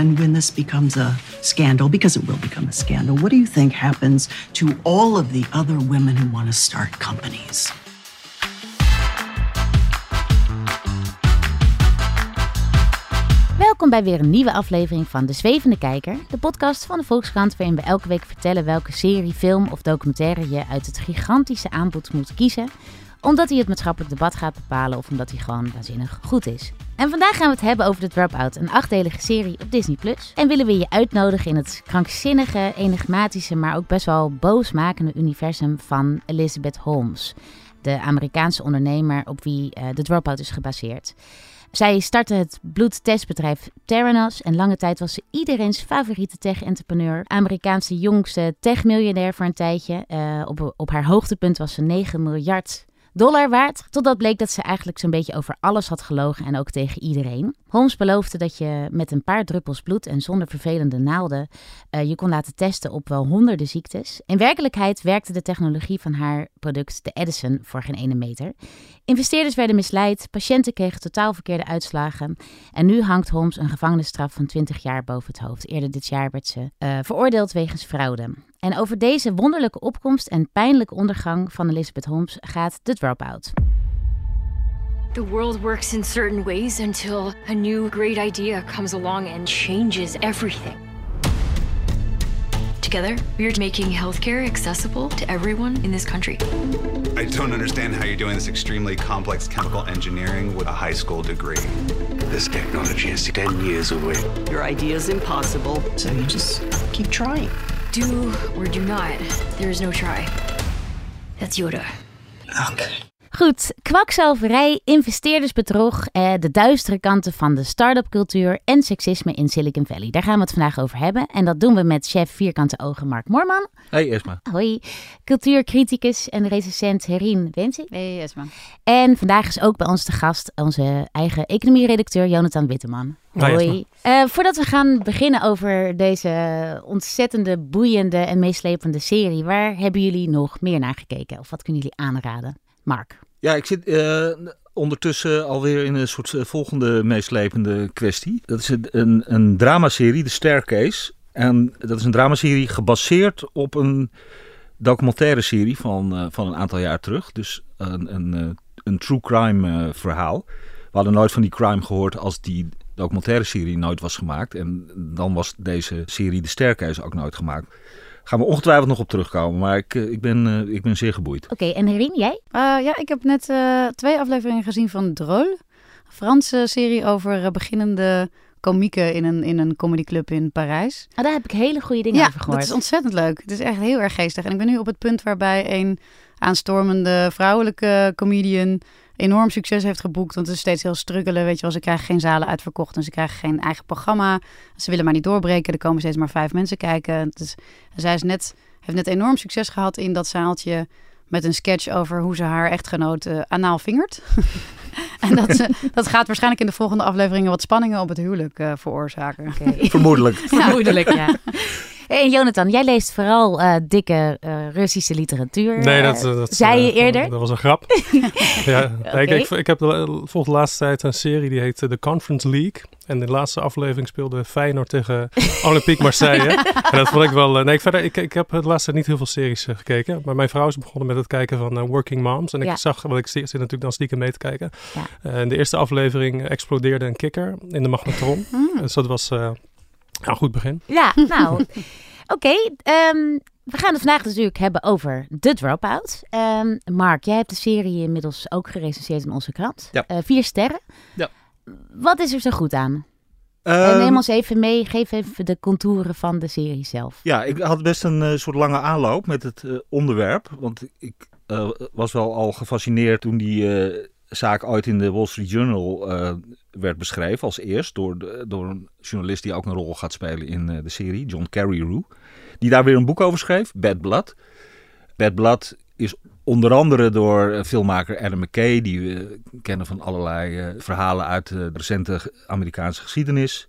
pretend when this becomes a scandal, because it will become a scandal, what do you think happens to all of the other women who want to start companies? Welkom bij weer een nieuwe aflevering van De Zwevende Kijker, de podcast van de Volkskrant, waarin we elke week vertellen welke serie, film of documentaire je uit het gigantische aanbod moet kiezen, omdat hij het maatschappelijk debat gaat bepalen of omdat hij gewoon waanzinnig goed is. En vandaag gaan we het hebben over The Dropout, een achtdelige serie op Disney+. En willen we je uitnodigen in het krankzinnige, enigmatische, maar ook best wel boosmakende universum van Elizabeth Holmes, de Amerikaanse ondernemer op wie uh, The Dropout is gebaseerd. Zij startte het bloedtestbedrijf Theranos en lange tijd was ze iedereen's favoriete tech-entrepreneur. Amerikaanse jongste tech-miljonair voor een tijdje. Uh, op, op haar hoogtepunt was ze 9 miljard dollar waard. Totdat bleek dat ze eigenlijk zo'n beetje over alles had gelogen en ook tegen iedereen. Holmes beloofde dat je met een paar druppels bloed en zonder vervelende naalden uh, je kon laten testen op wel honderden ziektes. In werkelijkheid werkte de technologie van haar product, de Edison, voor geen ene meter. Investeerders werden misleid, patiënten kregen totaal verkeerde uitslagen. En nu hangt Holmes een gevangenisstraf van 20 jaar boven het hoofd. Eerder dit jaar werd ze uh, veroordeeld wegens fraude. En over deze wonderlijke opkomst en pijnlijke ondergang van Elizabeth Holmes gaat The Dropout. The world works in certain ways until a new great idea comes along and changes everything. Together, we're making healthcare accessible to everyone in this country. I don't understand how you're doing this extremely complex chemical engineering with a high school degree. This technology is 10 years away. Your idea is impossible, So you just keep trying. Do or do not, there is no try. That's Yoda. Okay. Goed, kwakzalverij, investeerdersbedrog, eh, de duistere kanten van de start-up cultuur en seksisme in Silicon Valley. Daar gaan we het vandaag over hebben. En dat doen we met chef Vierkante Ogen Mark Moorman. Hey Esma. Hoi. Cultuurcriticus en recensent Herien Wensi. Hey Esma. En vandaag is ook bij ons te gast onze eigen economieredacteur Jonathan Witteman. Hoi, Hoi. Eh, voordat we gaan beginnen over deze ontzettende, boeiende en meeslepende serie, waar hebben jullie nog meer naar gekeken? Of wat kunnen jullie aanraden? Mark. Ja, ik zit eh, ondertussen alweer in een soort eh, volgende meeslepende kwestie. Dat is een, een, dramaserie, The Staircase. En dat is een dramaserie gebaseerd op een documentaire serie van, eh, van een aantal jaar terug. Dus een, een, een true crime eh, verhaal. We hadden nooit van die crime gehoord als die documentaire serie nooit was gemaakt. En dan was deze serie The Staircase ook nooit gemaakt. Gaan we ongetwijfeld nog op terugkomen, maar ik, eh, ik, ben, eh, ik ben zeer geboeid. Oké, en Herien, jij? Uh, ja, ik heb net uh, twee afleveringen gezien van Drôle. Een Franse serie over beginnende komieken in een, in een comedyclub in Parijs. Oh, daar heb ik hele goede dingen ja, over gehoord. dat is ontzettend leuk. Het is echt heel erg geestig. En ik ben nu op het punt waarbij een aanstormende vrouwelijke comedian enorm succes heeft geboekt. Want het is steeds heel struggelen. Weet je wel, ze krijgen geen zalen uitverkocht en ze krijgen geen eigen programma. Ze willen maar niet doorbreken. Er komen steeds maar vijf mensen kijken. Dus, zij is net, heeft net enorm succes gehad in dat zaaltje met een sketch over hoe ze haar echtgenoot uh, anaal vingert. en dat, ze, dat gaat waarschijnlijk in de volgende afleveringen wat spanningen op het huwelijk uh, veroorzaken. Okay. Vermoedelijk. Vermoedelijk, ja. En Jonathan, jij leest vooral uh, dikke uh, Russische literatuur. Nee, dat, dat zei je eerder. Dat, was een grap. ja, okay. ik, ik, ik, heb de, volg de laatste tijd een serie die heet The Conference League. En de laatste aflevering speelde Feyenoord tegen Olympique Marseille. en dat vond ik wel... Nee, ik, verder, ik, ik heb de laatste niet heel veel series gekeken. Maar mijn vrouw is begonnen met het kijken van Working Moms. En ik Ja. zag, want ik zit natuurlijk dan stiekem mee te kijken. Ja. In de eerste aflevering explodeerde een kikker in de magnetron. Mm. Dus dat was een goed begin. Ja, nou... Oké, okay, um, we gaan het vandaag natuurlijk hebben over The Dropout. Um, Mark, jij hebt de serie inmiddels ook gerecenseerd in onze krant. Ja. Uh, vier sterren. Ja. Wat is er zo goed aan? Um, en neem ons even mee, geef even de contouren van de serie zelf. Ja, ik had best een uh, soort lange aanloop met het uh, onderwerp. Want ik uh, was wel al gefascineerd toen die uh, zaak ooit in de Wall Street Journal werd beschreven als eerst. Door, de, door een journalist die ook een rol gaat spelen in de serie, John Carreyrou. Die daar weer een boek over schreef, Bad Blood. Bad Blood is onder andere door filmmaker Adam McKay, die we kennen van allerlei uh, verhalen uit de recente Amerikaanse geschiedenis.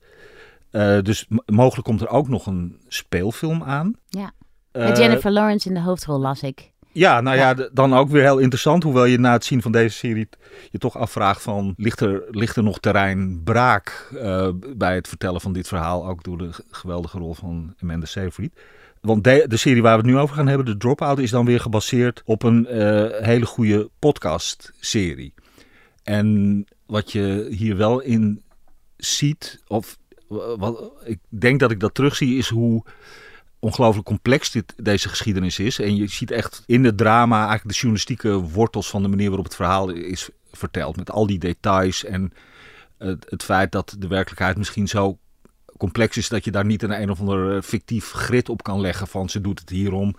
Uh, dus mogelijk komt er ook nog een speelfilm aan. Ja, met uh, Jennifer Lawrence in de hoofdrol las ik. Ja, nou ja, dan ook weer heel interessant. Hoewel je na het zien van deze serie je toch afvraagt van... ligt er, ligt er nog terrein braak uh, bij het vertellen van dit verhaal? Ook door de geweldige rol van Amanda Seyfried. Want de, de, serie waar we het nu over gaan hebben, de Dropout, is dan weer gebaseerd op een uh, hele goede podcast-serie. En wat je hier wel in ziet, of wat, ik denk dat ik dat terugzie, is hoe ongelooflijk complex dit, deze geschiedenis is. En je ziet echt in het drama eigenlijk de journalistieke wortels van de manier waarop het verhaal is verteld. Met al die details en het, het feit dat de werkelijkheid misschien zo complex is dat je daar niet een een of ander eh, fictief grid op kan leggen van ze doet het hierom.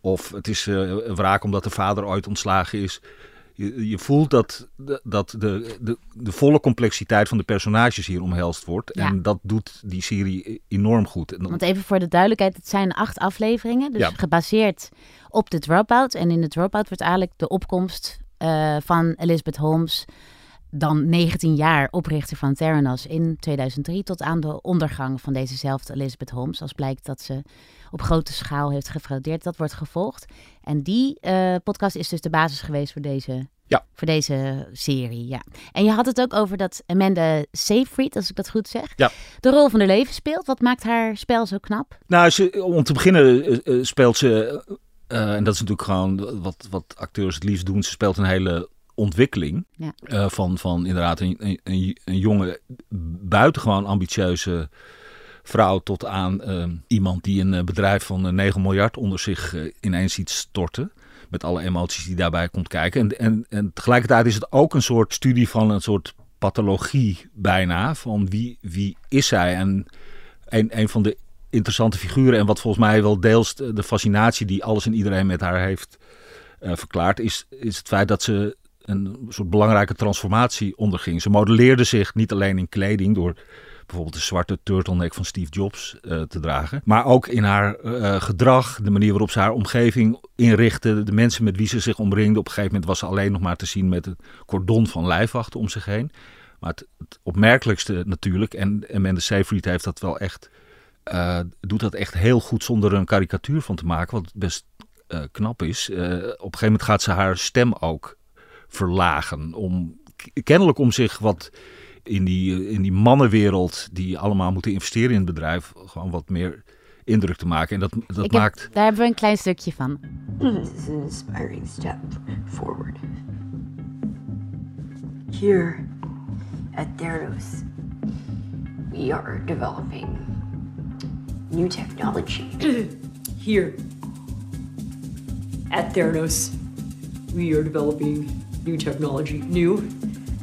Of het is uh, een wraak omdat de vader ooit ontslagen is. Je, je voelt dat, dat de, de, de volle complexiteit van de personages hier omhelst wordt. En dat doet die serie enorm goed. Want even voor de duidelijkheid, het zijn acht afleveringen. Dus gebaseerd op de Dropout. En in de Dropout wordt eigenlijk de opkomst uh, van Elizabeth Holmes dan 19 jaar oprichter van Theranos in 2003 tot aan de ondergang van dezezelfde Elizabeth Holmes. Als blijkt dat ze op grote schaal heeft gefraudeerd. Dat wordt gevolgd. En die uh, podcast is dus de basis geweest voor deze, ja. voor deze serie. Ja. En je had het ook over dat Amanda Seyfried, als ik dat goed zeg, ja. de rol van de leven speelt. Wat maakt haar spel zo knap? Nou, ze, om te beginnen uh, speelt ze, uh, en dat is natuurlijk gewoon wat, wat acteurs het liefst doen, ze speelt een hele ontwikkeling ja. uh, van, van inderdaad een, een, een, jonge, buitengewoon ambitieuze vrouw tot aan uh, iemand die een bedrijf van 9 miljard onder zich uh, ineens ziet storten. Met alle emoties die daarbij komt kijken. En, en, en tegelijkertijd is het ook een soort studie van een soort pathologie bijna. Van wie, wie is zij? En een, een van de interessante figuren en wat volgens mij wel deels de fascinatie die alles en iedereen met haar heeft verklaard, is, is het feit dat ze een soort belangrijke transformatie onderging. Ze modelleerde zich niet alleen in kleding door bijvoorbeeld de zwarte turtleneck van Steve Jobs uh, te dragen. Maar ook in haar uh, gedrag, de manier waarop ze haar omgeving inrichtte, de mensen met wie ze zich omringde. Op een gegeven moment was ze alleen nog maar te zien met een cordon van lijfwachten om zich heen. Maar het, het opmerkelijkste natuurlijk, en Amanda Seyfried heeft dat wel echt, uh, doet dat echt heel goed zonder er een karikatuur van te maken, wat best knap is. op een gegeven moment gaat ze haar stem ook verlagen. Om, kennelijk om zich wat in die, in die mannenwereld die allemaal moeten investeren in het bedrijf, gewoon wat meer indruk te maken. En dat, dat Ik maakt. Heb, daar hebben we een klein stukje van. This is an inspiring step forward. Here at Theranos, we are developing new technology. Here at Theranos, we are developing new technology. New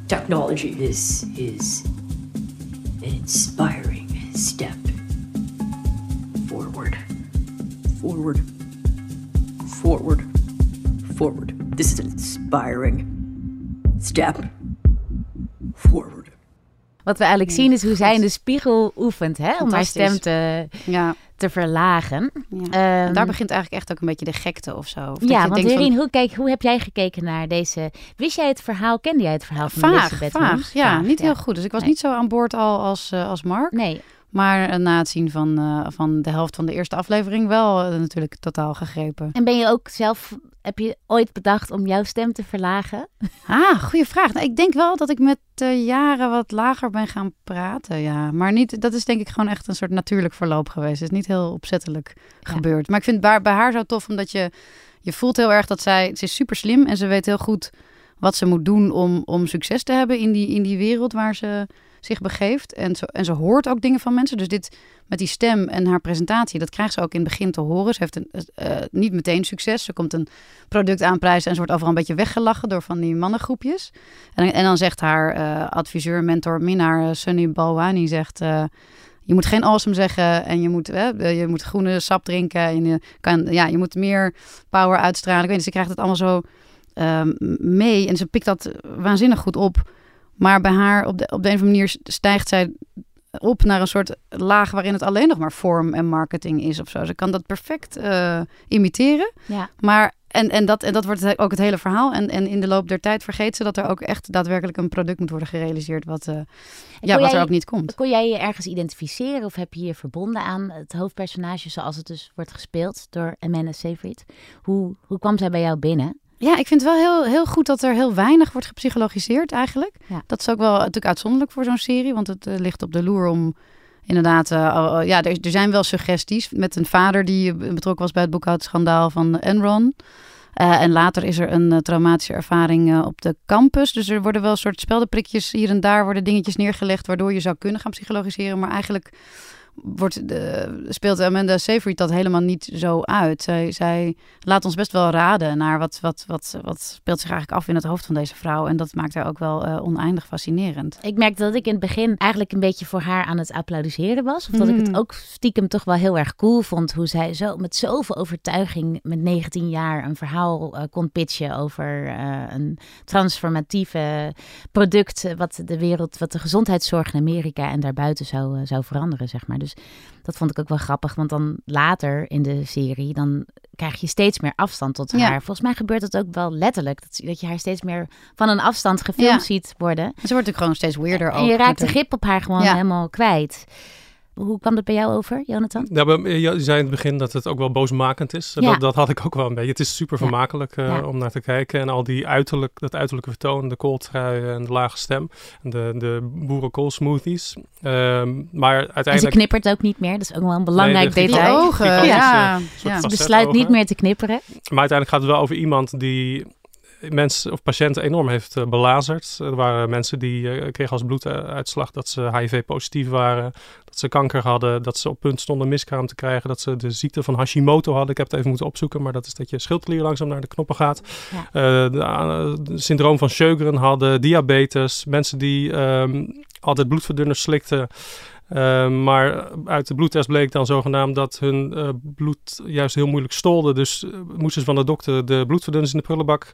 technology. This is an inspiring step forward. Forward. Forward. Forward. This is an inspiring step forward. Wat we eigenlijk zien is hoe zij in de spiegel oefent hè, om haar stem te, Ja. Te verlagen. Ja. Ehm, daar begint eigenlijk echt ook een beetje de gekte of zo. Of ja, want van- Irene, hoe, kijk, hoe heb jij gekeken naar deze... Wist jij het verhaal, kende jij het verhaal van Vaag, Elizabeth vaag. Holmes? Ja, Vaag, niet ja. heel goed. Dus ik was Nee. niet zo aan boord al als, eh, als Mark. Nee, Maar eh, na het zien van, eh, van de helft van de eerste aflevering wel eh, natuurlijk totaal gegrepen. en ben je ook zelf... Heb je ooit bedacht om jouw stem te verlagen? Ah, goede vraag. Nou, ik denk wel dat ik met de jaren wat lager ben gaan praten, ja. Maar niet, dat is denk ik gewoon echt een soort natuurlijk verloop geweest. Het is niet heel opzettelijk Ja. gebeurd. Maar ik vind het bij, bij haar zo tof, omdat je, je voelt heel erg dat zij... Ze is super slim en ze weet heel goed wat ze moet doen om, om succes te hebben in die, in die wereld waar ze zich begeeft. En, zo, en ze hoort ook dingen van mensen. Dus dit met die stem en haar presentatie, dat krijgt ze ook in het begin te horen. Ze heeft een, eh, niet meteen succes. Ze komt een product aanprijzen en ze wordt overal een beetje weggelachen door van die mannengroepjes. En, en dan zegt haar eh, adviseur, mentor, minnaar, eh, Sunny Balwani, zegt... eh, je moet geen awesome zeggen en je moet, je moet groene sap drinken. En je, kan, ja, je moet meer power uitstralen. Ik weet niet, ze krijgt het allemaal zo ehm, mee en ze pikt dat waanzinnig goed op. Maar bij haar op de, op de een of andere manier stijgt zij op naar een soort laag waarin het alleen nog maar vorm en marketing is of zo. Ze kan dat perfect eh, imiteren. Ja. Maar En, en, dat, en dat wordt ook het hele verhaal. En, en in de loop der tijd vergeet ze dat er ook echt daadwerkelijk een product moet worden gerealiseerd. Wat, uh, ja, wat er ook niet komt. Kon jij je ergens identificeren of heb je je verbonden aan het hoofdpersonage zoals het dus wordt gespeeld door Amanda Seyfried? Hoe, hoe kwam zij bij jou binnen? Ja, ik vind het wel heel, heel goed dat er heel weinig wordt gepsychologiseerd eigenlijk. Ja. Dat is ook wel natuurlijk uitzonderlijk voor zo'n serie, want het uh, ligt op de loer om inderdaad, uh, ja, er, er, zijn wel suggesties met een vader die betrokken was bij het boekhoudschandaal van Enron. Uh, en later is er een traumatische ervaring op de campus. Dus er worden wel soort speldenprikjes hier en daar worden dingetjes neergelegd waardoor je zou kunnen gaan psychologiseren. Maar eigenlijk wordt de, speelt Amanda Seyfried dat helemaal niet zo uit. Zij, zij laat ons best wel raden naar wat, wat, wat, wat speelt zich eigenlijk af in het hoofd van deze vrouw. En dat maakt haar ook wel uh, oneindig fascinerend. Ik merkte dat ik in het begin eigenlijk een beetje voor haar aan het applaudisseren was. Of dat ik het mm. ook stiekem toch wel heel erg cool vond hoe zij zo met zoveel overtuiging met 19 jaar een verhaal uh, kon pitchen over uh, een transformatieve product wat de wereld, wat de gezondheidszorg in Amerika en daarbuiten zou, zou veranderen, zeg maar. Dus dat vond ik ook wel grappig, want dan later in de serie, dan krijg je steeds meer afstand tot haar. Volgens mij gebeurt het ook wel letterlijk, dat, dat je haar steeds meer van een afstand gefilmd ziet worden. Ze wordt ook gewoon steeds weirder. En, en je raakt de grip op haar gewoon helemaal kwijt. Hoe kwam dat bij jou over, Jonathan? Ja, je zei in het begin dat het ook wel boosmakend is. Ja. Dat, dat, had ik ook wel een beetje. Het is super vermakelijk uh, om naar te kijken. En al die uiterlijk, dat uiterlijke vertoon, de kooltrui en de lage stem. En de, de boerenkool smoothies. Ehm, maar uiteindelijk... En ze knippert ook niet meer. Dat is ook wel een belangrijk nee, detail. Ogen. Ja. ja. Ze besluit niet meer te knipperen. Maar uiteindelijk gaat het wel over iemand die mensen of patiënten enorm heeft uh, belazerd. Er waren mensen die uh, kregen als bloeduitslag dat ze HIV-positief waren, dat ze kanker hadden, dat ze op punt stonden miskraam te krijgen, dat ze de ziekte van Hashimoto hadden. Ik heb het even moeten opzoeken, maar dat is dat je schildklier langzaam naar de knoppen gaat. Ja. Uh, de, syndroom van Sjögren hadden, diabetes, mensen die um, altijd bloedverdunners slikten. Uh, maar uit de bloedtest bleek dan zogenaamd dat hun uh, bloed juist heel moeilijk stolde. Dus uh, moesten ze van de dokter de bloedverdunners in de prullenbak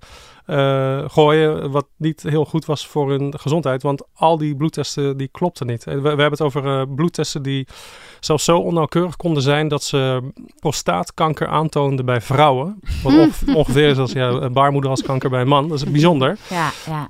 gooien. Wat niet heel goed was voor hun gezondheid. Want al die bloedtesten die klopten niet. We, we hebben het over bloedtesten die zelfs zo onnauwkeurig konden zijn dat ze prostaatkanker aantoonden bij vrouwen. Wat ongeveer is als ja, baarmoederhalskanker bij een man. Dat is bijzonder. Ja, ja,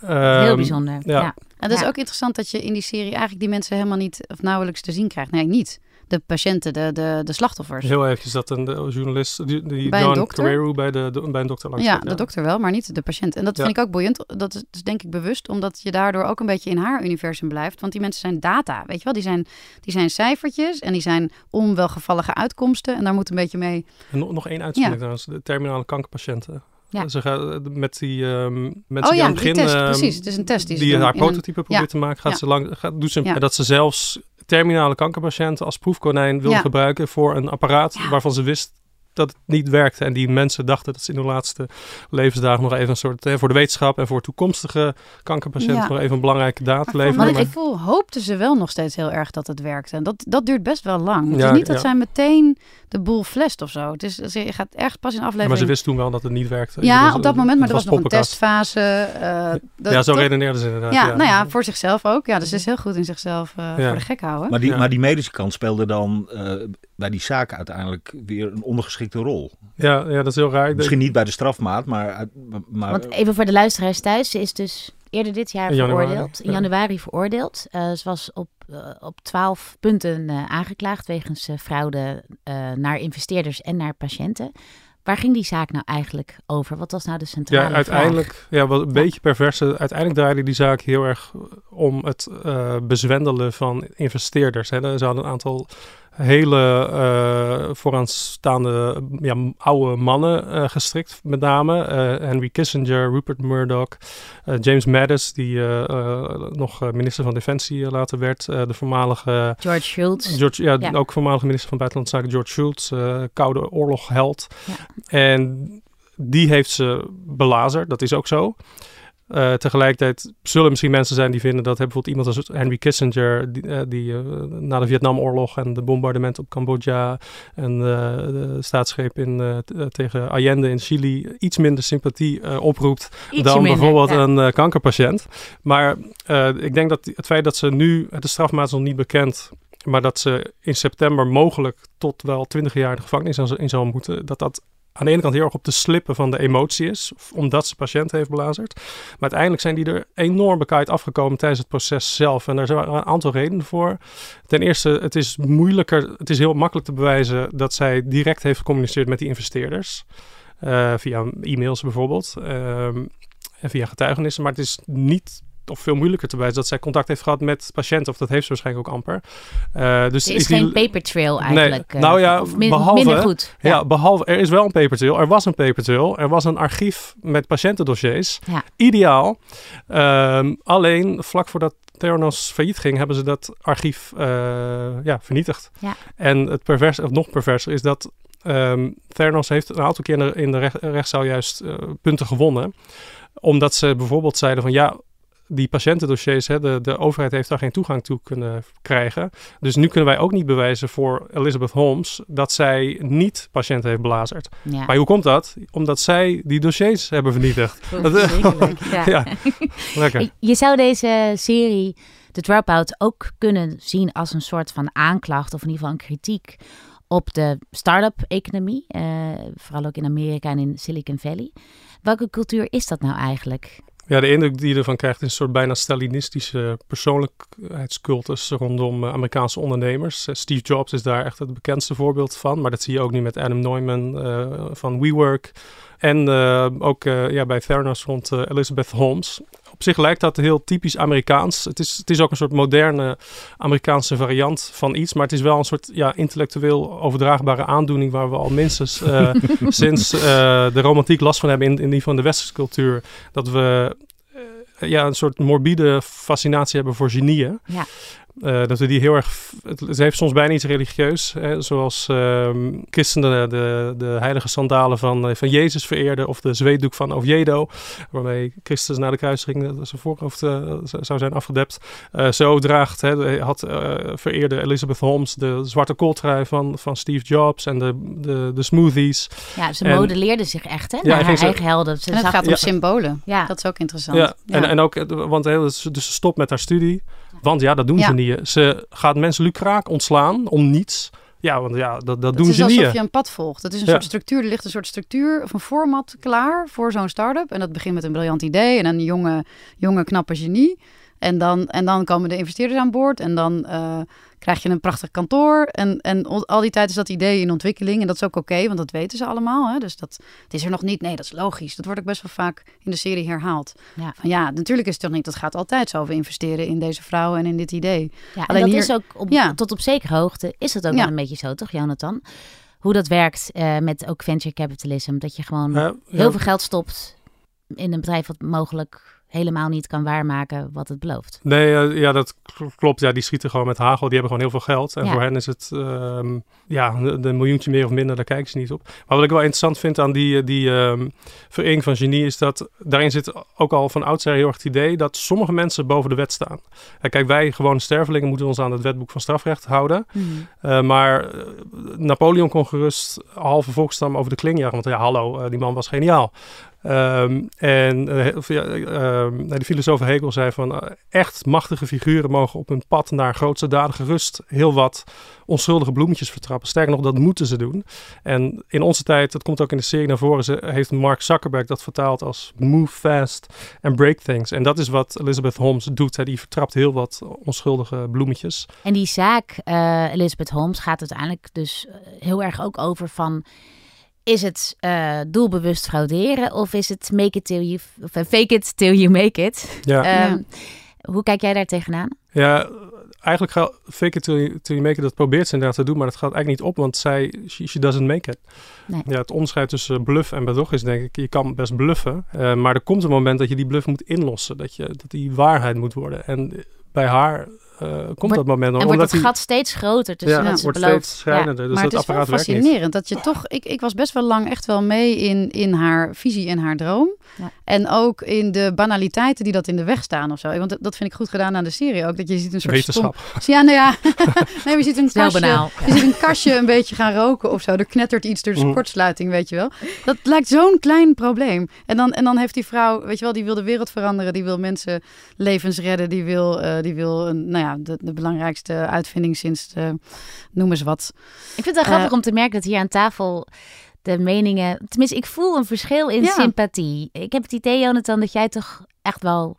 ja. heel bijzonder. ja. En dat is ook interessant dat je in die serie eigenlijk die mensen helemaal niet of nauwelijks te zien krijgt. Nee, niet. De patiënten, de, de, de slachtoffers. Heel eventjes dat een journalist, die, die bij John Carreiro bij, de, bij een dokter langs Ja, de dokter wel, maar niet de patiënt. En dat vind ik ook boeiend. Dat is dus denk ik bewust, omdat je daardoor ook een beetje in haar universum blijft. Want die mensen zijn data, weet je wel. Die zijn, die zijn cijfertjes en die zijn onwelgevallige uitkomsten. En daar moet een beetje mee... En nog, nog één uitspraak trouwens, de terminale kankerpatiënten. Ja. Ze gaat eh, met die um, mensen oh, ja, die aan het begin... Test, um, precies, het is een test. Die, die haar prototype een... probeert ja. te maken. Gaat ze lang, gaat, doet ze, dat ze zelfs terminale kankerpatiënten als proefkonijn wil gebruiken voor een apparaat waarvan ze wist dat het niet werkte. En die mensen dachten dat ze in hun laatste levensdagen nog even een soort... Hè, voor de wetenschap en voor toekomstige kankerpatiënten nog even een belangrijke daad leveren. Maar, maar ik voel, hoopten ze wel nog steeds heel erg dat het werkte. En dat, dat duurt best wel lang. Het is niet dat zij meteen de boel flest of zo. Het is, je gaat echt pas in aflevering... maar ze wist toen wel dat het niet werkte. Ja, op dat moment. Maar er was, nog een testfase. Uh, dat, ja, zo redeneerden ze inderdaad. Ja, nou ja, voor zichzelf ook. Ja, dus ze is heel goed in zichzelf uh, voor de gek houden. Maar die, maar die medische kant speelde dan uh, bij die zaak uiteindelijk weer een ondergeschikte rol. Ja, ja dat is heel raar. Misschien niet bij de strafmaat, maar... maar Want even voor de luisteraars thuis, ze is dus eerder dit jaar in veroordeeld. In januari veroordeeld. Uh, ze was op, uh, op 12 punten uh, aangeklaagd wegens fraude naar investeerders en naar patiënten. Waar ging die zaak nou eigenlijk over? Wat was nou de centrale Ja, uiteindelijk, vraag? ja, wat een beetje perverse. Uiteindelijk draaide die zaak heel erg om het bezwendelen van investeerders. Hè. Ze hadden een aantal hele uh, vooraanstaande ja, oude mannen uh, gestrikt, met name. Uh, Henry Kissinger, Rupert Murdoch, James Mattis, die nog minister van Defensie later werd. de voormalige... George Shultz. George, ja, ja, ook voormalige minister van Buitenlandse Zaken, George Shultz. Koude oorlogheld. Ja. En die heeft ze belazerd, dat is ook zo. Uh, tegelijkertijd zullen misschien mensen zijn die vinden dat bijvoorbeeld iemand als Henry Kissinger, die, uh, die uh, na de Vietnamoorlog en de bombardementen op Cambodja en de staatsgreep in, tegen Allende in Chili iets minder sympathie oproept Ietsje dan minder, bijvoorbeeld ja. een kankerpatiënt. Maar ik denk dat het feit dat ze nu, de strafmaat is nog niet bekend, maar dat ze in september mogelijk tot wel 20 jaar de gevangenis in zou moeten, dat dat aan de ene kant heel erg op de slippen van de emotie omdat ze patiënt heeft belazerd. Maar uiteindelijk zijn die er enorm bekaaid afgekomen tijdens het proces zelf. En daar zijn een aantal redenen voor. Ten eerste, het is moeilijker, het is heel makkelijk te bewijzen dat zij direct heeft gecommuniceerd met die investeerders. Uh, via e-mails bijvoorbeeld. Um, en via getuigenissen. Maar het is niet of veel moeilijker te wijzen dat zij contact heeft gehad met patiënten. Of dat heeft ze waarschijnlijk ook amper. Uh, dus er is, geen paper trail eigenlijk. Nee, nou ja, min, behalve, minder goed. Ja. behalve, er is wel een paper trail. Er was een paper trail. Er was een archief met patiëntendossiers. Ja. Ideaal. Um, alleen vlak voordat Theranos failliet ging, hebben ze dat archief uh, ja, vernietigd. Ja. En het pervers, of nog perverser, is dat um, Theranos heeft een aantal keer in de, in de recht, rechtszaal juist uh, punten gewonnen. Omdat ze bijvoorbeeld zeiden van ja, die patiëntendossiers, hè, de, de overheid heeft daar geen toegang toe kunnen krijgen. Dus nu kunnen wij ook niet bewijzen voor Elizabeth Holmes dat zij niet patiënten heeft belazerd. Ja. Maar hoe komt dat? Omdat zij die dossiers hebben vernietigd. ja. ja, lekker. Je zou deze serie, The Dropout, ook kunnen zien als een soort van aanklacht of in ieder geval een kritiek op de start-up economie, uh, vooral ook in Amerika en in Silicon Valley. Welke cultuur is dat nou eigenlijk? Ja, de indruk die je ervan krijgt is een soort bijna Stalinistische persoonlijkheidscultus rondom uh, Amerikaanse ondernemers. Uh, Steve Jobs is daar echt het bekendste voorbeeld van, maar dat zie je ook nu met Adam Neumann uh, van WeWork. En ook ja, bij Theranos rond Elizabeth Holmes. Op zich lijkt dat heel typisch Amerikaans. Het is, het is ook een soort moderne Amerikaanse variant van iets. Maar het is wel een soort ja, intellectueel overdraagbare aandoening. waar we al minstens sinds de romantiek last van hebben in, in die van de westerse cultuur. Dat we ja, een soort morbide fascinatie hebben voor genieën. Ja. Uh, dat we die heel erg. Het, heeft soms bijna iets religieus. Hè, zoals uh, christenen de, de heilige sandalen van, van Jezus vereerden. Of de zweetdoek van Oviedo. Waarmee Christus na de kruising zijn voorhoofd uh, zou zijn afgedept. zo draagt, hè, had vereerde Elizabeth Holmes de zwarte kooltrui van, van Steve Jobs. En de, de, de smoothies. Ja, ze modelleerde zich echt hè, ja, naar haar ze, eigen helden. Ze en het gaat om ja. symbolen. Ja. Dat is ook interessant. Ja, En, en ook, want hè, dus ze stopt met haar studie. Want ja, dat doen ja. ze niet. Ze gaat mensen lucraak ontslaan om niets. Ja, want ja, dat, dat doen ze niet. Het is alsof je een pad volgt. Het is een ja. soort structuur. Er ligt een soort structuur of een format klaar voor zo'n start-up. En dat begint met een briljant idee en een jonge, jonge knappe genie. En dan, en dan komen de investeerders aan boord. En dan uh, krijg je een prachtig kantoor. En, en al die tijd is dat idee in ontwikkeling. En dat is ook oké, okay, want dat weten ze allemaal. Hè? Dus dat het is er nog niet. Nee, dat is logisch. Dat wordt ook best wel vaak in de serie herhaald. Ja, Van, ja natuurlijk is het toch niet. Dat gaat altijd zo over investeren in deze vrouw en in dit idee. Ja, Alleen dat hier, is ook op, ja. tot op zekere hoogte is het ook ja. wel een beetje zo, toch, Jonathan? Hoe dat werkt uh, met ook venture capitalism. Dat je gewoon ja, heel veel geld stopt in een bedrijf wat mogelijk helemaal niet kan waarmaken wat het belooft. Nee, uh, ja, dat klopt. Ja, die schieten gewoon met hagel. Die hebben gewoon heel veel geld. En Ja. voor hen is het, ehm, ja, een miljoentje meer of minder, daar kijken ze niet op. Maar wat ik wel interessant vind aan die, eh, die ehm vereniging van genie, is dat daarin zit ook al van oudsher heel erg het idee dat sommige mensen boven de wet staan. En kijk, wij gewone stervelingen moeten ons aan het wetboek van strafrecht houden. Mhm. Uh, maar uh, Napoleon kon gerust halve volkstam over de kling jagen. Want ja, hallo, uh, die man was geniaal. Um, en uh, de filosoof Hegel zei van uh, echt machtige figuren mogen op hun pad naar grootste daden gerust heel wat onschuldige bloemetjes vertrappen. Sterker nog, dat moeten ze doen. En in onze tijd, dat komt ook in de serie naar voren, ze, heeft Mark Zuckerberg dat vertaald als move fast and break things. En dat is wat Elizabeth Holmes doet. Hè. Die vertrapt heel wat onschuldige bloemetjes. En die zaak, uh, Elizabeth Holmes, gaat uiteindelijk dus heel erg ook over van... Is het uh, doelbewust frauderen of is het make it till you, of fake it till you make it? Ja. Um, ja. Hoe kijk jij daar tegenaan? Ja, eigenlijk gaat fake it till you, till you make it, dat probeert ze inderdaad te doen, maar dat gaat eigenlijk niet op, want zij, she, she doesn't make it. Nee. Ja, het onderscheid tussen bluff en bedrog is denk ik, je kan best bluffen, uh, maar er komt een moment dat je die bluff moet inlossen, dat, je, dat die waarheid moet worden. En bij haar komt wordt, dat moment. En wordt het gat steeds groter tussen ja, ze wordt steeds schrijnender. Ja. Dus maar dat het is wel fascinerend dat je toch... Ik, ik was best wel lang echt wel mee in, in haar visie en haar droom. Ja. En ook in de banaliteiten die dat in de weg staan of zo. Want dat, dat vind ik goed gedaan aan de serie ook. Dat je ziet een soort Wetenschap. Stom... Ja, nou ja. nee, je ziet een kastje, banaal. je ziet een kastje een beetje gaan roken of zo. Er knettert iets door de Mm. kortsluiting, weet je wel. Dat lijkt zo'n klein probleem. En dan, en dan heeft die vrouw, weet je wel, die wil de wereld veranderen. Die wil mensen levens redden. Die wil, uh, die wil een, nou ja, de, de belangrijkste uitvinding sinds de, noem eens wat. Ik vind het wel grappig uh, om te merken dat hier aan tafel de meningen. Tenminste, ik voel een verschil in Ja. sympathie. Ik heb het idee, Jonathan, dat jij toch echt wel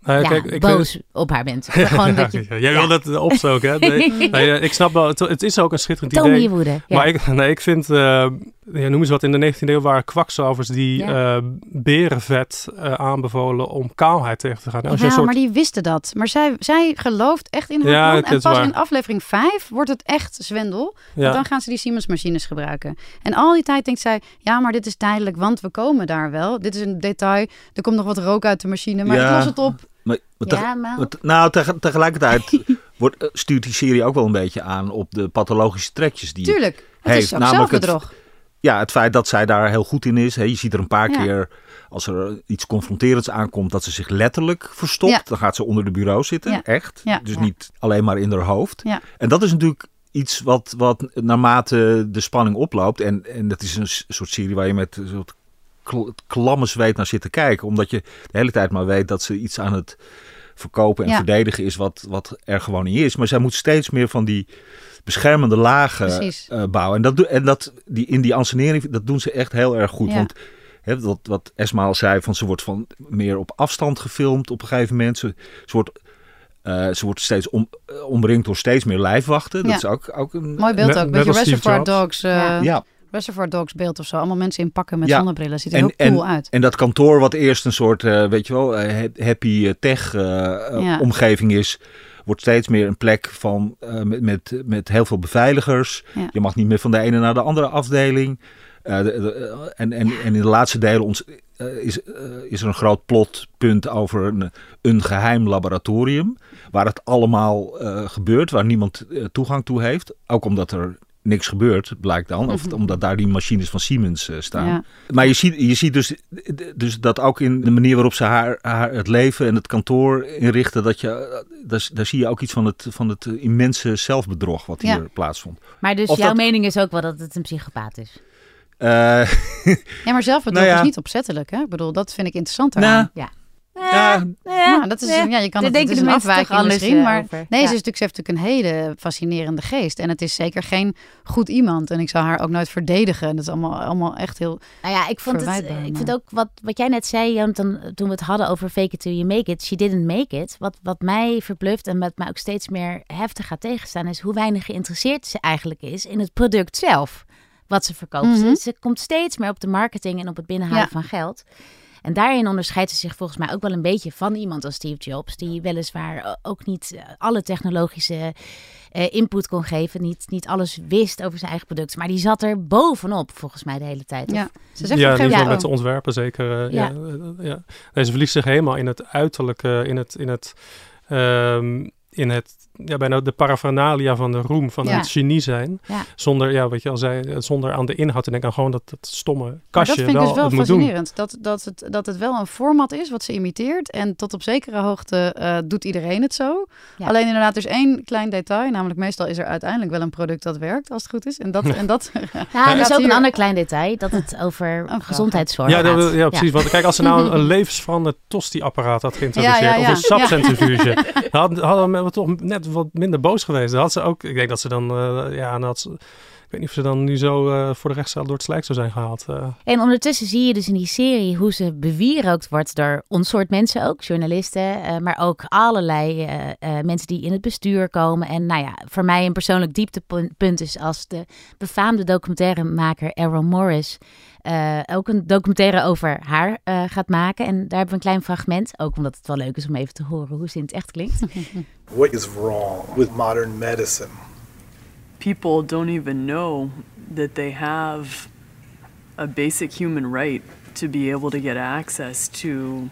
Nou ja, ja, kijk, ik boos vind- op haar bent. Gewoon dat je, Ja, jij wil dat opstoken, hè? Nee, nee, eh, ik snap wel, het, het is ook een schitterend idee. je woede, ja. Maar ik, nee, ik vind, eh, ja, noem eens wat, in de 19e eeuw waren kwakzalvers die Ja. eh, berenvet eh, aanbevolen om kaalheid tegen te gaan. Ja, soort, maar die wisten dat. Maar zij, zij gelooft echt in haar Ja, plan. En pas waar. in aflevering 5 wordt het echt zwendel. Ja. Want dan gaan ze die Siemens-machines gebruiken. En al die tijd denkt zij, ja, maar dit is tijdelijk, want we komen daar wel. Dit is een detail. Er komt nog wat rook uit de machine, maar ik los het op. Maar, maar Ja, maar- nou, teg- tegelijkertijd wordt, eh, stuurt die serie ook wel een beetje aan op de pathologische trekjes die Tuurlijk, het heeft. is Namelijk zelfbedrog. Het, ja, het feit dat zij daar heel goed in is. Hè, je ziet er een paar Ja. keer, als er iets confronterends aankomt, dat ze zich letterlijk verstopt. Ja. Dan gaat ze onder de bureau zitten, Ja. echt. Dus niet alleen maar in haar hoofd. En dat is natuurlijk iets wat, wat naarmate de spanning oploopt. En, en dat is een soort serie waar je met een soort kl- klamme zweet naar zit te kijken. Omdat je de hele tijd maar weet dat ze iets aan het verkopen en Ja. verdedigen is wat, wat er gewoon niet is. Maar zij moet steeds meer van die beschermende lagen eh, bouwen. En, dat, en dat, die, in die ansenering, dat doen ze echt heel erg goed. Ja. Want hè, wat, wat Esma al zei, van ze wordt van meer op afstand gefilmd op een gegeven moment. Ze, ze wordt... eh, ze wordt steeds om, eh, omringd door steeds meer lijfwachten. Dat is ook, ook een... Mooi beeld ook. Beetje Reservoir Dogs. eh, Ja. Reservoir Dogs beeld of zo. Allemaal mensen in pakken met Ja. zonnebrillen. Ziet er en, heel cool en, uit. En dat kantoor, wat eerst een soort, eh, weet je wel, eh, ha- happy eh, tech Ja. omgeving is, wordt steeds meer een plek van met, met, met heel veel beveiligers. Ja. Je mag niet meer van de ene naar de andere afdeling. De- de- en, en, en in de laatste delen ons, is, is er een groot plotpunt over een, een geheim laboratorium. Waar het allemaal gebeurt, waar niemand toegang toe heeft. Ook omdat er niks gebeurt, blijkt dan. Of Mhm. omdat daar die machines van Siemens eh, staan. Ja. Maar je ziet, je ziet dus, dus dat ook in de manier waarop ze haar, haar het leven en het kantoor inrichten. Dat je, eh, daar, daar zie je ook iets van het, van het immense zelfbedrog wat Ja. hier plaatsvond. Maar dus Of jouw dat- mening is ook wel dat het een psychopaat is. Eh, Ja, maar zelfbedrog Nou ja. is niet opzettelijk. Hè? Ik bedoel, dat vind ik interessant Nou. Ja. Ja, Ja, dat is, ja. ja, je kan het, het is de een afwijking anders, misschien, eh, maar over. nee, Ja. ze, is natuurlijk, ze heeft natuurlijk een hele fascinerende geest. En het is zeker geen goed iemand. En ik zou haar ook nooit verdedigen. En dat is allemaal, allemaal echt heel Nou ja, ik vond het. Ik vind ook wat, wat jij net zei, Jonathan, toen we het hadden over fake it till you make it. She didn't make it. Wat, wat mij verbluft en wat mij ook steeds meer heftig gaat tegenstaan, is hoe weinig geïnteresseerd ze eigenlijk is in het product zelf. Wat ze verkoopt. Mhm. Ze, ze komt steeds meer op de marketing en op het binnenhalen Ja. van geld. En daarin onderscheidt ze zich volgens mij ook wel een beetje van iemand als Steve Jobs, die weliswaar o- ook niet eh, alle technologische eh, input kon geven, niet, niet alles wist over zijn eigen product, maar die zat er bovenop volgens mij de hele tijd. Ja, ze zegt ja, moment met de ontwerpen zeker. eh, Ja. ja. eh, ja. Nee, ze verliest zich helemaal in het uiterlijke, in het, in het, ehm, in het ja, bijna de paraphernalia van de roem, van Ja. het genie zijn. Ja. Zonder, ja, wat je al zei, eh, zonder aan de inhoud te denken, aan gewoon dat, dat stomme Maar kastje dat vind ik wel, dus wel fascinerend. Dat, dat, het, dat het wel een format is wat ze imiteert. En tot op zekere hoogte eh, doet iedereen het zo. Ja. Alleen inderdaad, er is één klein detail. Namelijk meestal is er uiteindelijk wel een product dat werkt, als het goed is. En dat... En dat Nou, er is ook hier- een ander klein detail, dat het over gezondheidszorg Ja, dat, gaat. ja, precies. Want kijk, als ze nou een, een levensveranderend tosti-apparaat had geïntroduceerd, Ja, ja, ja. of een sapcentrifuge, Ja. hadden, hadden we toch net wat minder boos geweest. Dan had ze ook, ik denk dat ze dan, eh, ja, dan ze, weet niet of ze dan nu zo eh, voor de rechtszaal door het slijk zou zijn gehaald. eh. En ondertussen zie je dus in die serie hoe ze bewierookt wordt door ons soort mensen ook, journalisten, eh, maar ook allerlei eh, eh, mensen die in het bestuur komen. En nou ja, voor mij een persoonlijk dieptepunt is als de befaamde documentairemaker Errol Morris eh, ook een documentaire over haar eh, gaat maken. En daar hebben we een klein fragment, ook omdat het wel leuk is om even te horen hoe ze in het echt klinkt. What is wrong with modern medicine? People don't even know that they have a basic human right to be able to get access to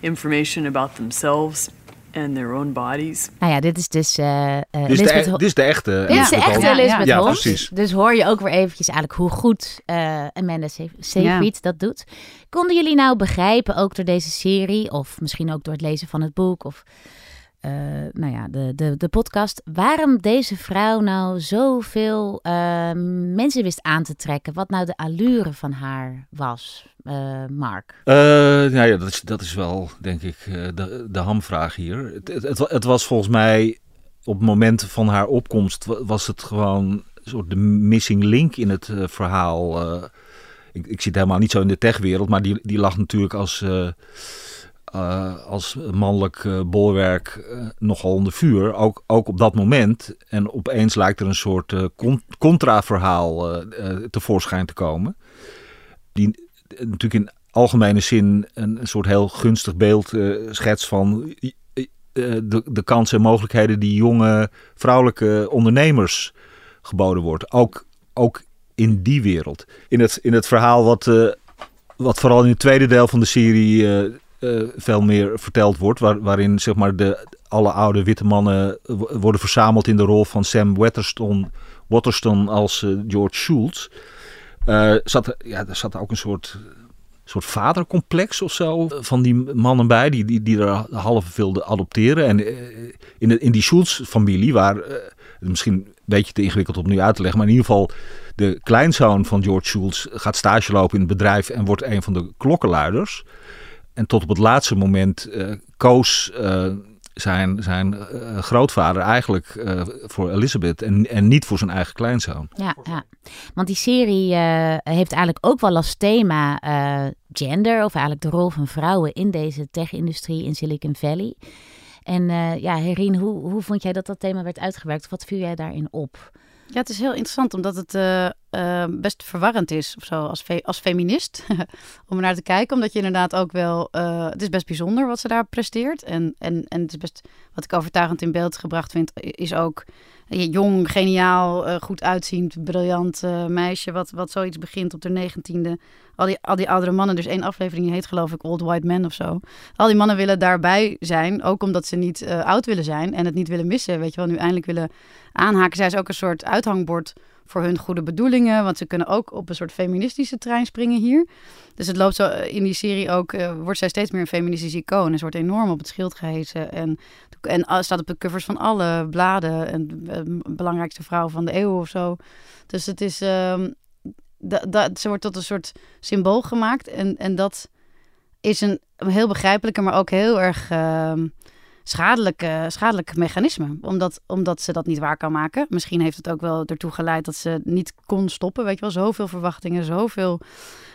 information about themselves and their own bodies. Nou ja, dit is dus eh, eh, Dit is, de, e- dit is de echte. Dit is de echte. Elizabeth Ja, Holmes. precies. Dus hoor je ook weer eventjes eigenlijk hoe goed eh Amanda Se- Seyfried dat doet. Konden jullie nou begrijpen, ook door deze serie, of misschien ook door het lezen van het boek, of eh, nou ja, de, de, de podcast, waarom deze vrouw nou zoveel eh, mensen wist aan te trekken? Wat nou de allure van haar was, eh, Mark? Nou ja, dat is, dat is wel, denk ik, de, de hamvraag hier. Het, het, het, wa- het was volgens mij, op het moment van haar opkomst, wa- was het gewoon soort de missing link in het verhaal. ik, ik zit helemaal niet zo in de techwereld, maar die, die lag natuurlijk als, als mannelijk bolwerk nogal onder vuur. Ook, ook op dat moment. En opeens lijkt er een soort contra-verhaal tevoorschijn te komen. Die natuurlijk in algemene zin een, soort heel gunstig beeld schets van eh, de, de kansen en mogelijkheden die jonge vrouwelijke ondernemers geboden wordt. Ook, ook in die wereld. In het, in het verhaal wat, wat vooral in het tweede deel van de serie veel meer verteld wordt. Waar, waarin zeg maar de, alle oude witte mannen worden verzameld in de rol van Sam Waterston, Waterston als George Schultz. zat, ja, er zat ook een soort soort vadercomplex of zo van die mannen bij, die, die, die er half wilden adopteren. En eh, in, de, in die Schultz-familie, waar uh, misschien een beetje te ingewikkeld om nu uit te leggen, maar in ieder geval de kleinzoon van George Schultz gaat stage lopen in het bedrijf en wordt een van de klokkenluiders. En tot op het laatste moment uh, koos zijn, zijn uh, grootvader eigenlijk voor Elizabeth en, en niet voor zijn eigen kleinzoon. Ja, want die serie heeft eigenlijk ook wel als thema gender, of eigenlijk de rol van vrouwen in deze tech-industrie in Silicon Valley. En ja, Herien, hoe, hoe vond jij dat dat thema werd uitgewerkt? Wat viel jij daarin op? Ja, het is heel interessant omdat het uh, uh, best verwarrend is of zo als, als feminist. om naar te kijken. Omdat je inderdaad ook wel. Uh, het is best bijzonder wat ze daar presteert. En, en, en het is best. Wat ik overtuigend in beeld gebracht vind, is ook jong, geniaal, goed uitziend, briljant meisje. Wat, wat zoiets begint op de negentiende. Al die, al die oudere mannen, dus één aflevering heet geloof ik Old White Men of zo. Al die mannen willen daarbij zijn, ook omdat ze niet uh, oud willen zijn en het niet willen missen. Weet je wel, nu eindelijk willen aanhaken. Zij is ook een soort uithangbord voor hun goede bedoelingen. Want ze kunnen ook op een soort feministische trein springen hier. Dus het loopt zo in die serie ook, uh, wordt zij steeds meer een feministisch icoon. En ze wordt enorm op het schild gehezen. En, en staat op de covers van alle bladen. En uh, belangrijkste vrouw van de eeuw of zo. Dus het is, uh, ze wordt tot een soort symbool gemaakt. En, en dat is een, heel begrijpelijke, maar ook heel erg ehm, schadelijke, schadelijk mechanisme. Omdat, omdat ze dat niet waar kan maken. Misschien heeft het ook wel ertoe geleid dat ze niet kon stoppen. Weet je wel, zoveel verwachtingen, zoveel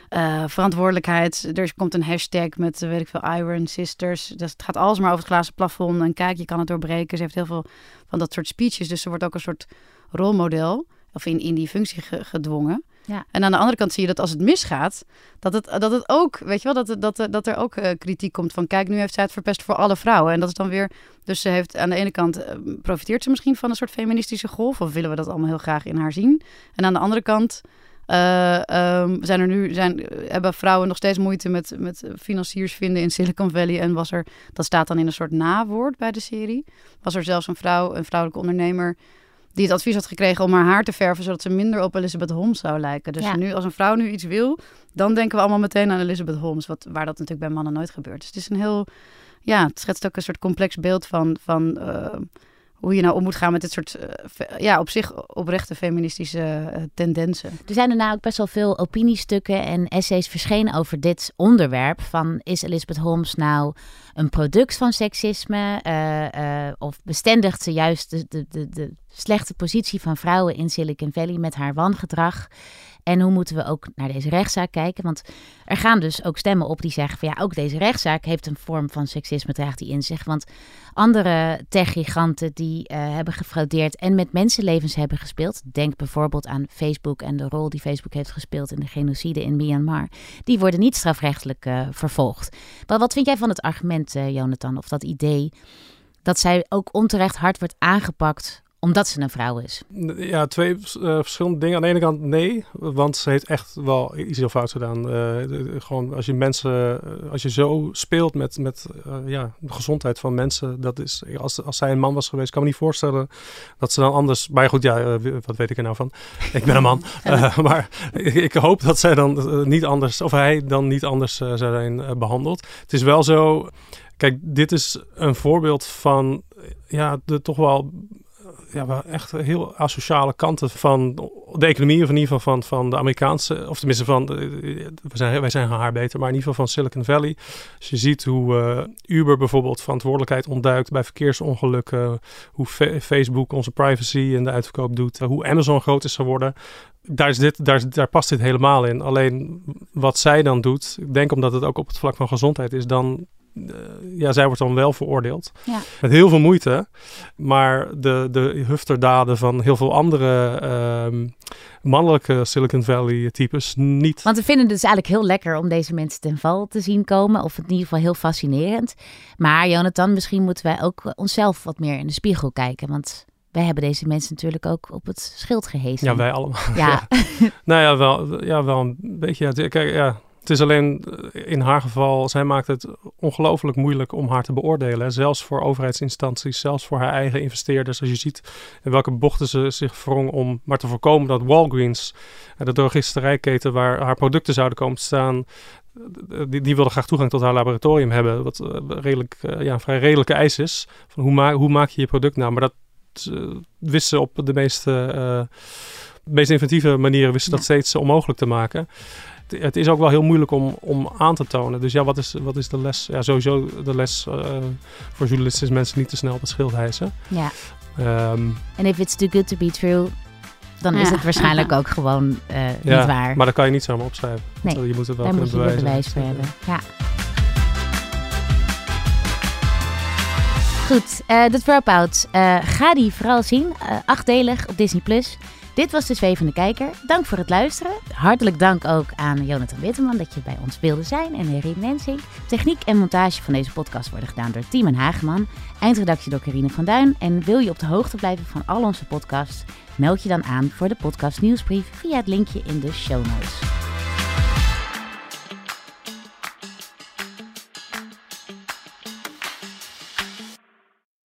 uh, verantwoordelijkheid. Er komt een hashtag met, weet ik veel, Iron Sisters. Dus het gaat alles maar over het glazen plafond. En kijk, je kan het doorbreken. Ze heeft heel veel van dat soort speeches. Dus ze wordt ook een soort rolmodel. Of in, in die functie gedwongen. Ja. En aan de andere kant zie je dat als het misgaat, dat het, dat het ook, weet je wel, dat, dat, dat er ook uh, kritiek komt van, kijk, nu heeft zij het verpest voor alle vrouwen. En dat is dan weer, dus ze heeft aan de ene kant, uh, profiteert ze misschien van een soort feministische golf, of willen we dat allemaal heel graag in haar zien? En aan de andere kant uh, um, zijn er nu, zijn, hebben vrouwen nog steeds moeite met, met financiers vinden in Silicon Valley. En was er, dat staat dan in een soort nawoord bij de serie, was er zelfs een vrouw, een vrouwelijke ondernemer die het advies had gekregen om haar haar te verven, zodat ze minder op Elizabeth Holmes zou lijken. Dus nu, als een vrouw nu iets wil, dan denken we allemaal meteen aan Elizabeth Holmes, wat, waar dat natuurlijk bij mannen nooit gebeurt. Dus het is een heel, ja, het schetst ook een soort complex beeld van, van uh, hoe je nou om moet gaan met dit soort, uh, ja, op zich oprechte feministische uh, tendensen. Er zijn daarna ook best wel veel opiniestukken en essays verschenen over dit onderwerp. Van is Elizabeth Holmes nou een product van seksisme? Uh, of bestendigt ze juist de, de, de, de slechte positie van vrouwen in Silicon Valley met haar wangedrag? En hoe moeten we ook naar deze rechtszaak kijken? Want er gaan dus ook stemmen op die zeggen van ja, ook deze rechtszaak heeft een vorm van seksisme, draagt die in zich. Want andere techgiganten die uh, hebben gefraudeerd en met mensenlevens hebben gespeeld, denk bijvoorbeeld aan Facebook en de rol die Facebook heeft gespeeld in de genocide in Myanmar, die worden niet strafrechtelijk uh, vervolgd. Maar wat vind jij van het argument, uh, Jonathan, of dat idee dat zij ook onterecht hard wordt aangepakt omdat ze een vrouw is? Ja, twee uh, verschillende dingen. Aan de ene kant nee, want ze heeft echt wel iets heel fout gedaan. Uh, gewoon als je mensen, uh, als je zo speelt met, met ja, de gezondheid van mensen, dat is, als, als zij een man was geweest, kan me niet voorstellen dat ze dan anders, maar goed, ja, wat weet ik er nou van? Ik ben een man. maar ik, ik, hoop dat zij dan niet anders, of hij dan niet anders zou zijn behandeld. Het is wel zo, kijk, dit is een voorbeeld van, ja, de toch wel ja, wel echt heel asociale kanten van de economie, of in ieder geval van, van de Amerikaanse, of tenminste van, we zijn, wij zijn haar beter, maar in ieder geval van Silicon Valley. Als je ziet hoe uh, Uber bijvoorbeeld verantwoordelijkheid ontduikt bij verkeersongelukken, hoe Facebook onze privacy en de uitverkoop doet, hoe Amazon groot is geworden. Daar, is dit, daar, daar past dit helemaal in. Alleen wat zij dan doet, ik denk omdat het ook op het vlak van gezondheid is, dan ja, zij wordt dan wel veroordeeld. Ja. Met heel veel moeite. Maar de, de hufterdaden van heel veel andere uh, mannelijke Silicon Valley types niet. Want we vinden het dus eigenlijk heel lekker om deze mensen ten val te zien komen. Of in ieder geval heel fascinerend. Maar Jonathan, misschien moeten wij ook onszelf wat meer in de spiegel kijken. Want wij hebben deze mensen natuurlijk ook op het schild gehezen. Ja, wij allemaal. Ja. nou ja, wel, ja, wel een beetje. Ja, kijk, ja, het is alleen eh, in haar geval, zij maakt het ongelooflijk moeilijk om haar te beoordelen. Zelfs voor overheidsinstanties, zelfs voor haar eigen investeerders. Als je ziet in welke bochten ze zich wrong om maar te voorkomen dat Walgreens, eh, de drogisterijketen waar haar producten zouden komen te staan, eh, die, die graag toegang tot haar laboratorium hebben. Wat redelijk, ja, een vrij redelijke eis is. Van hoe, ma hoe maak je je product nou? Maar dat uh, ze op de meest, meest inventieve manieren wist ze dat steeds onmogelijk te maken het is ook wel heel moeilijk om, om aan te tonen. Dus ja, wat is, wat is de les? Ja, sowieso de les uh, voor journalisten is mensen niet te snel op het schild hijsen. Ja. Um, en if it's too good to be true, dan is het waarschijnlijk ook gewoon uh, ja, niet waar. Maar dat kan je niet zomaar opschrijven. Nee, je moet het wel daar moet je bewijzen. bewijs voor hebben. Ja. Goed, uh, de Dropout. Uh, ga die vooral zien. Uh, achtdelig op Disney+. Plus. Dit was de Zwevende Kijker. Dank voor het luisteren. Hartelijk dank ook aan Jonathan Witteman dat je bij ons wilde zijn en Erin Mensing. Techniek en montage van deze podcast worden gedaan door Timon Hageman. Eindredactie door Carine van Duin. En wil je op de hoogte blijven van al onze podcasts? Meld je dan aan voor de podcast nieuwsbrief via het linkje in de show notes.